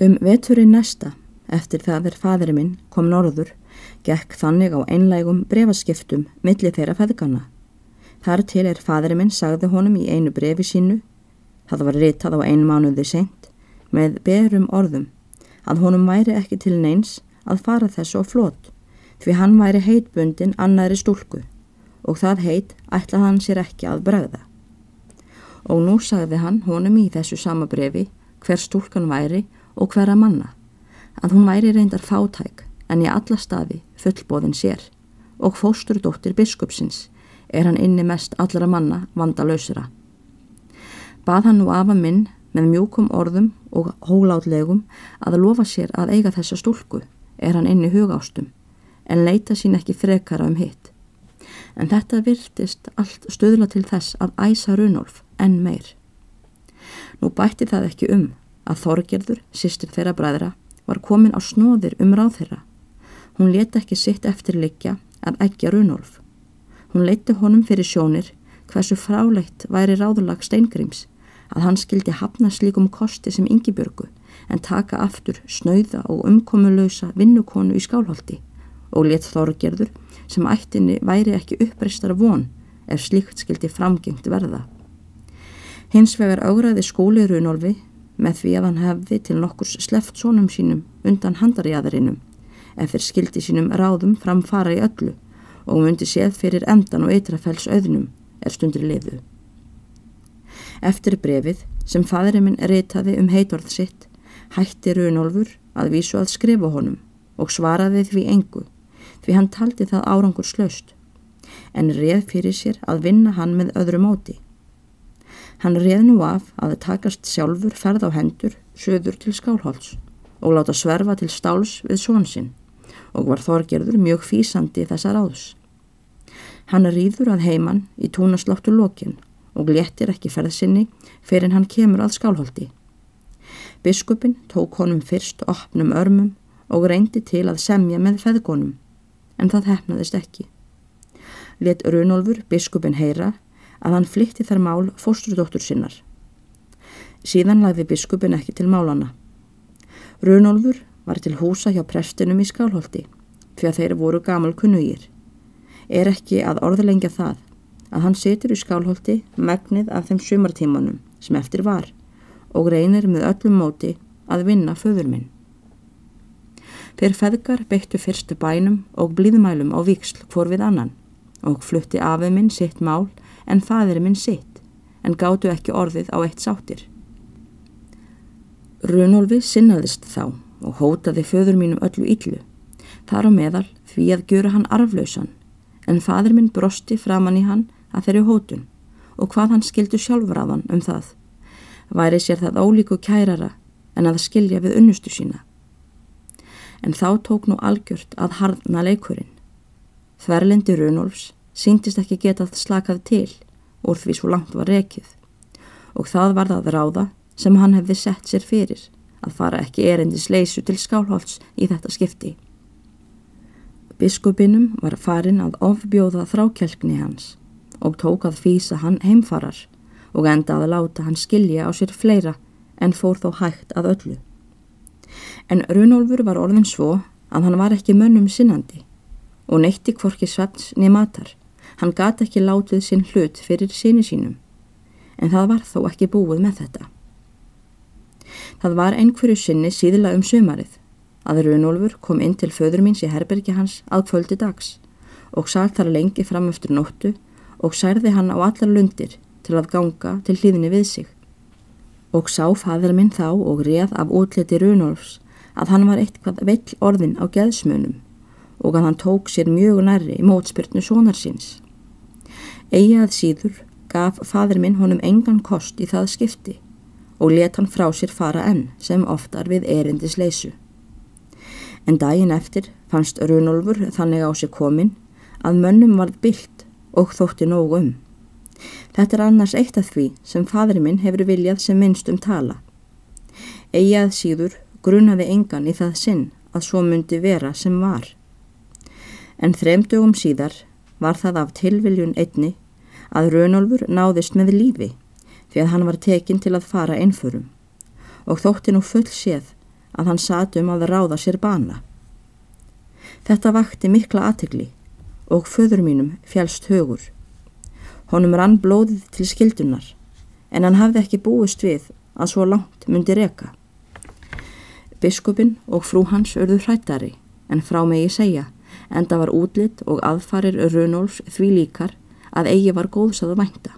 Um veturinn næsta, eftir það er fadri minn kom norður, gekk þannig á einlægum brefaskiptum millir þeirra feðgana. Þar til er fadri minn sagði honum í einu brefi sínu, það var ritað á einu mánuði sent, með berum orðum, að honum væri ekki til neins að fara þessu á flót, því hann væri heitbundin annari stúlku og það heit ætlað hann sér ekki að bregða. Og nú sagði hann honum í þessu sama brefi hver stúlkan væri og hverja manna, að hún væri reyndar fátæk en í alla staði fullbóðin sér og fósturdóttir biskupsins er hann inni mest allra manna vandalösura. Bað hann nú afa minn með mjúkum orðum og hólátlegum að lofa sér að eiga þessa stúlku er hann inni hugástum en leita sín ekki frekara um hitt. En þetta virtist allt stöðla til þess að æsa Runolf enn meir. Nú bætti það ekki um að Þorgerður, sýstir þeirra bræðra, var komin á snóðir um ráð þeirra. Hún leti ekki sitt eftirlikja að ekki Runolf. Hún leiti honum fyrir sjónir hversu frálegt væri ráðulag Steingrims að hann skildi hafna slíkum kosti sem yngibjörgu en taka aftur snauða og umkomulösa vinnukonu í skálholti og let Þorgerður sem ættinni væri ekki uppreistar von ef slíkt skildi framgengt verða. Hins vegar ágraði skóli Runolfi með því að hann hefði til nokkurs sleft sónum sínum undan handarjæðarinnum eftir skildi sínum ráðum framfara í öllu og myndi séð fyrir endan og eitrafells auðnum er stundir liðu. Eftir brefið sem fadri minn reytaði um heitorð sitt hætti Runolfur að vísu að skrifa honum og svaraði því engu því hann taldi það árangur slöst en reð fyrir sér að vinna hann með öðru móti. Hann reð nú af að það takast sjálfur ferð á hendur söður til skálholts og láta sverfa til stáls við svonsinn og var þorgerður mjög físandi þessar áðs. Hann rýður að heiman í túnasláttu lokin og léttir ekki ferðsynni fyrir hann kemur að skálholti. Biskupin tók honum fyrst opnum örmum og reyndi til að semja með feðgónum en það hefnaðist ekki. Let Runolfur biskupin heyra að hann flytti þar mál fósturdóttur sinnar. Síðan lagði biskupin ekki til málana. Runolfur var til húsa hjá prestinum í skálholti því að þeir voru gamal kunnugir. Er ekki að orðalengja það að hann setur í skálholti megnið af þeim sumartímanum sem eftir var og reynir með öllum móti að vinna föður minn. Þeir feðgar beittu fyrstu bænum og blíðmælum á viksl hvor við annan og flutti afið minn sitt mál en fadir minn sitt en gáttu ekki orðið á eitt sáttir. Runolfi sinnaðist þá og hótaði föður mínum öllu yllu, þar á meðal því að gjöra hann arflausan en fadir minn brosti framann í hann að þeirri hótun og hvað hann skildu hann um það. Væri sér það ólíku kærara en að skilja við unnustu sína en þá tók nú algjört að harðna leikurinn. Þverlendi Runolfs síndist ekki getað slakað til úr því svo langt var rekið og það var það ráða sem hann hefði sett sér fyrir að fara ekki erendis leysu til skálholts í þetta skipti. Biskupinum var farin að ofbjóða þrákjelkni hans og tók að fýsa hann heimfarar og enda að láta hann skilja á sér fleira en fór þó hægt að öllu. En Runolfur var orðin svo að hann var ekki mönnum sinnandi og neytti kvorki svefns niður matar. Hann gati ekki látið sinn hlut fyrir síni sínum, en það var þó ekki búið með þetta. Það var einhverju sinni síðla um sömarið að Runolfur kom inn til föður míns í herbergi hans að kvöldi dags og sært þar lengi fram eftir nóttu og særði hann á allar lundir til að ganga til hlýðinni við sig. Og sá fadur minn þá og reð af útliti Runolfs að hann var eitthvað vell orðin á geðsmunum og að hann tók sér mjög nærri í mótspyrnu sonar síns. Egi að síður gaf fadur minn honum engan kost í það skipti og let hann frá sér fara enn sem oftar við erindis leysu. En daginn eftir fannst Runolfur þannig á sig komin að mönnum varð byllt og þótti nóg um. Þetta er annars eitt af því sem fadur minn hefur viljað sem minnst um tala. Egi að síður grunaði engan í það sinn að svo myndi vera sem var. En þremdugum síðar var það af tilviljun einni að Rönolfur náðist með lífi því að hann var tekinn til að fara einförum og þótti nú full séð að hann sat um að ráða sér bana. Þetta vakti mikla aðtegli og föður mínum fjálst högur. Honum rann blóðið til skildunar en hann hafði ekki búist við að svo langt myndi reka. Biskupin og frú hans örðu hrættari en frá megi segja en það var útlitt og aðfarir Runolfs því líkar að eigi var góðs að vænta.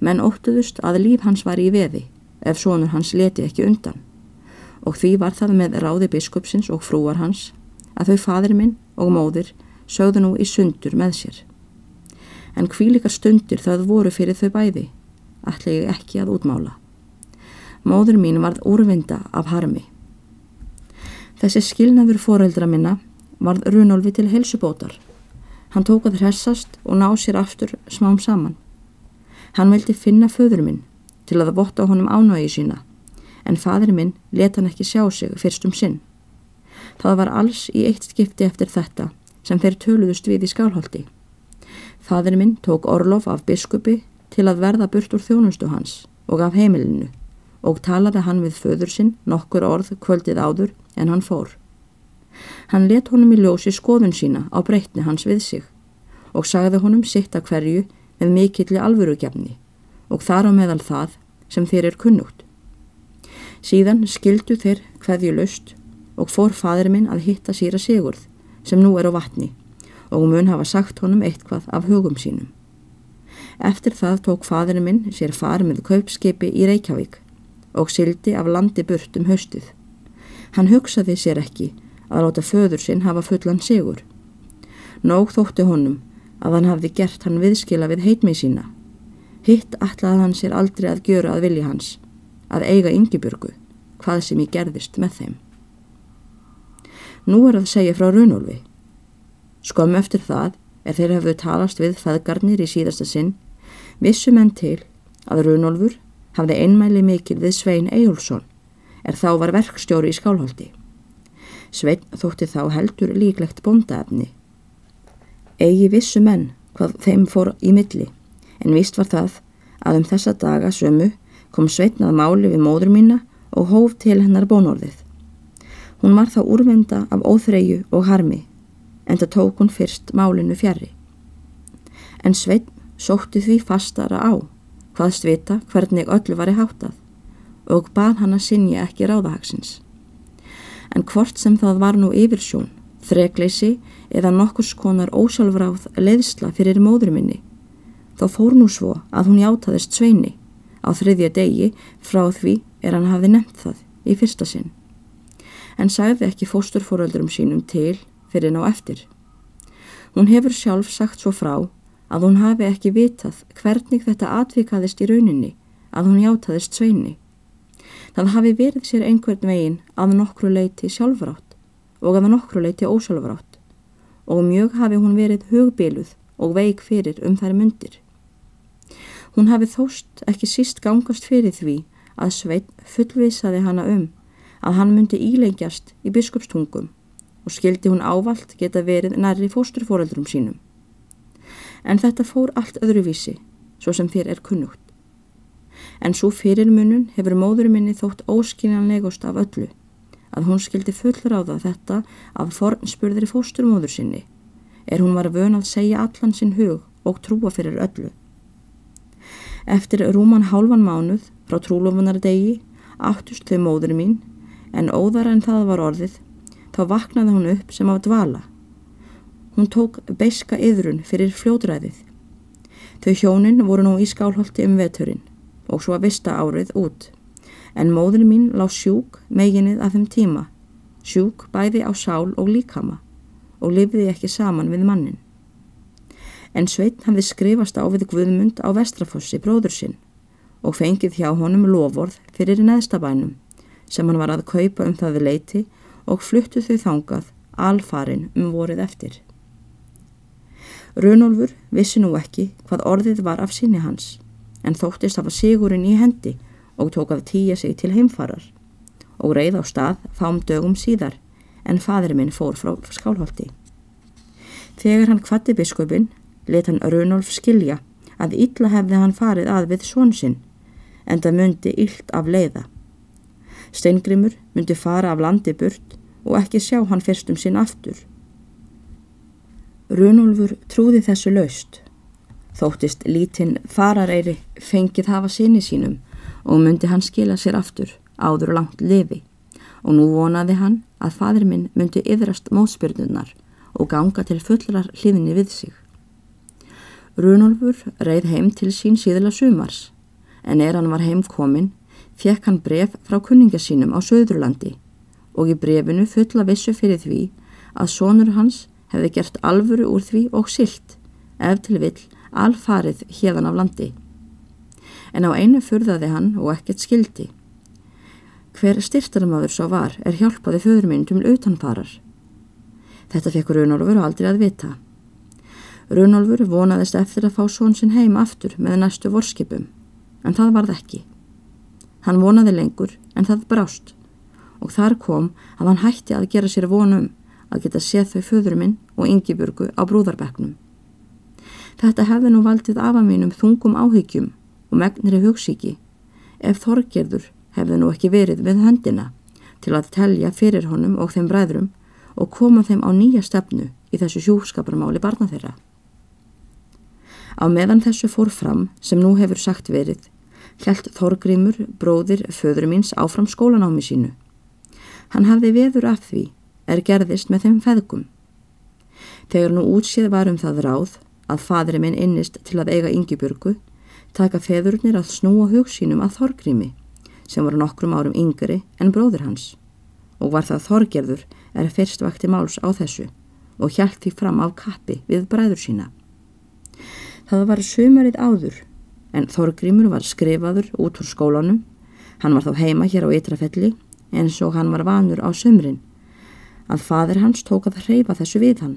Menn óttuðust að líf hans var í veði ef sonur hans leti ekki undan og því var það með ráði biskupsins og frúar hans að þau fadir minn og móðir sögðu nú í sundur með sér en kvílikar stundir það voru fyrir þau bæði, ætla ég ekki að útmála. Móður mín varð úrvinda af harmi. Þessi skilnaður foreldra minna varð runolfi til helsubótar. Hann tók að hressast og ná sér aftur smám saman. Hann vildi finna föður minn til að votta honum ánvægi sína, en fadur minn leta hann ekki sjá sig fyrst um sinn. Það var alls í eitt skipti eftir þetta sem þeir töluðust við í skálholti. Fadur minn tók orlof af biskupi til að verða burt úr þjónustu hans og af heimilinu og talaði hann við föður sinn nokkur orð kvöldið áður en hann fór. Hann let honum í ljósi skoðun sína á breytni hans við sig og sagði honum sitt að hverju með mikilli alvörugefni og þar á meðal það sem þeir er kunnugt. Síðan skildu þeir hverju löst og fór fadur minn að hitta síra Sigurð sem nú er á vatni og mun hafa sagt honum eitthvað af hugum sínum. Eftir það tók fadurinn minn sér far með kaupskipi í Reykjavík og sildi af landi burt um haustið. Hann hugsaði sér ekki að láta föður sinn hafa fullan sigur. Nóg þótti honum að hann hafði gert hann viðskila við heitmið sína. Hitt ætlaði hann sér aldrei að gjöra að vilja hans, að eiga yngibjörgu, hvað sem ég gerðist með þeim. Nú er að segja frá Runolfi. Skömm eftir það, er þeir hafðu talast við feðgarnir í síðasta sinn, vissu menn til að Runolfur hafði einmæli mikil við Svein Ejjólfsson, er þá var verkstjóri í skálholti. Svein þótti þá heldur líklegt bondaefni. Egi vissu menn hvað þeim fór í milli, en vist var það að um þessa daga sömu kom Svein að máli við móður mína og hóf til hennar bónorðið. Hún var þá úrvenda af óþreyju og harmi en það tók hún fyrst málinu fjari. En Svein sótti því fastara á hvaðst vita hvernig öllu var í hátað og bað hann að sinja ekki ráðahagsins. En hvort sem það var nú yfirsjón, þregleysi eða nokkus konar ósálfráð leiðsla fyrir móður minni, þá fór nú svo að hún játaðist Sveini á þriðja degi frá því er hann hafi nefnt það í fyrsta sinn. En sagði ekki fósturfóröldurum sínum til fyrir ná eftir. Hún hefur sjálf sagt svo frá að hún hafi ekki vitað hvernig þetta atvikaðist í rauninni að hún játaðist sveini. Það hafi verið sér einhvern veginn að nokkru leiti sjálfrátt og að nokkru leiti ósjálfrátt og mjög hafi hún verið hugbiluð og veik fyrir um þær myndir. Hún hafi þóst ekki síst gangast fyrir því að Sveit fullvisaði hana um að hann myndi ílengjast í biskupstungum og skildi hún ávalt geta verið nærri fósturfóreldrum sínum. En þetta fór allt öðruvísi, svo sem þér er kunnugt. En svo fyrir munun hefur móðuruminni þótt óskiljanlegust af öllu, að hún skildi fullráða þetta af fornspurðri fósturmóður sinni, er hún var vön að segja allan sinn hug og trúa fyrir öllu. Eftir rúman hálfan mánuð frá trúlofunardegi áttust þau móður mín, en óðara en það var orðið þá vaknaði hún upp sem á dvala. Hún tók beiska yðrun fyrir fljóðræðið. Þau hjónin voru nú í skálholti um veturinn og svo að vista árið út. En móðin mín lág sjúk meginnið af þeim tíma, sjúk bæði á sál og líkama og lifiði ekki saman við mannin. En Sveit hafði skrifast á við Guðmund á Vestrafossi bróður sinn og fengið hjá honum lovorð fyrir neðstabænum sem hann var að kaupa um það við leiti og fluttu þau þangað alfarin um vorið eftir. Runolfur vissi nú ekki hvað orðið var af sinni hans en þóttist hafa sigurinn í hendi og tók að týja sig til heimfarar og reið á stað fám dögum síðar en fadur minn fór frá skálholti. Þegar hann kvatti biskupin let hann Runolf skilja að illa hefði hann farið að við svonsinn en það myndi illt af leiða. Steingrimur myndi fara af landi burt og ekki sjá hann fyrst um sinn aftur. Runolfur trúði þessu laust. Þóttist lítinn farareyri fengið hafa sinni sínum og myndi hann skila sér aftur áður langt lifi og nú vonaði hann að fadur minn myndi yðrast mótspyrnunar og ganga til fullrar hliðinni við sig. Runolfur reið heim til sín síðla sumars en er hann var heimkomin fekk hann bref frá kunninga sínum á Söðurlandi og í brefinu fulla vissu fyrir því að sonur hans hefði gert alvöru úr því og silt ef til vill alfarið hérðan af landi. En á einu furðaði hann og ekkert skildi. Hver styrtaramadur svo var er hjálpaði föður minn til utanfarar. Þetta fekk Runolfur aldrei að vita. Runolfur vonaðist eftir að fá són sinn heim aftur með næstu vorskipum, en það varð ekki. Hann vonaði lengur en það brást og þar kom að hann hætti að gera sér vonum að geta séð þau föðurminn og yngibjörgu á brúðarbeknum. Þetta hefði nú valdið afa mínum þungum áhyggjum og megnir í hugsíki ef Þorgerður hefði nú ekki verið við höndina til að telja fyrir honum og þeim bræðrum og koma þeim á nýja stefnu í þessu sjúskaparmáli barna þeirra. Á meðan þessu fór fram sem nú hefur sagt verið, held Þorgrímur, bróðir, föður míns áfram skólanámi sínu Hann hafði veður af því er gerðist með þeim feðgum. Þegar nú útsið var um það ráð að fadri minn innist til að eiga yngibjörgu, taka feðurnir að snúa hugsínum að Þorgrími sem var nokkrum árum yngri en bróður hans. Og var það Þorgerður er fyrst vakti máls á þessu og hjælt því fram af kappi við bræður sína. Það var sömarið áður en Þorgrímur var skrifaður út úr skólanum, hann var þá heima hér á Ytrafelli eins og hann var vanur á sömrin að fadir hans tók að hreyfa þessu við hann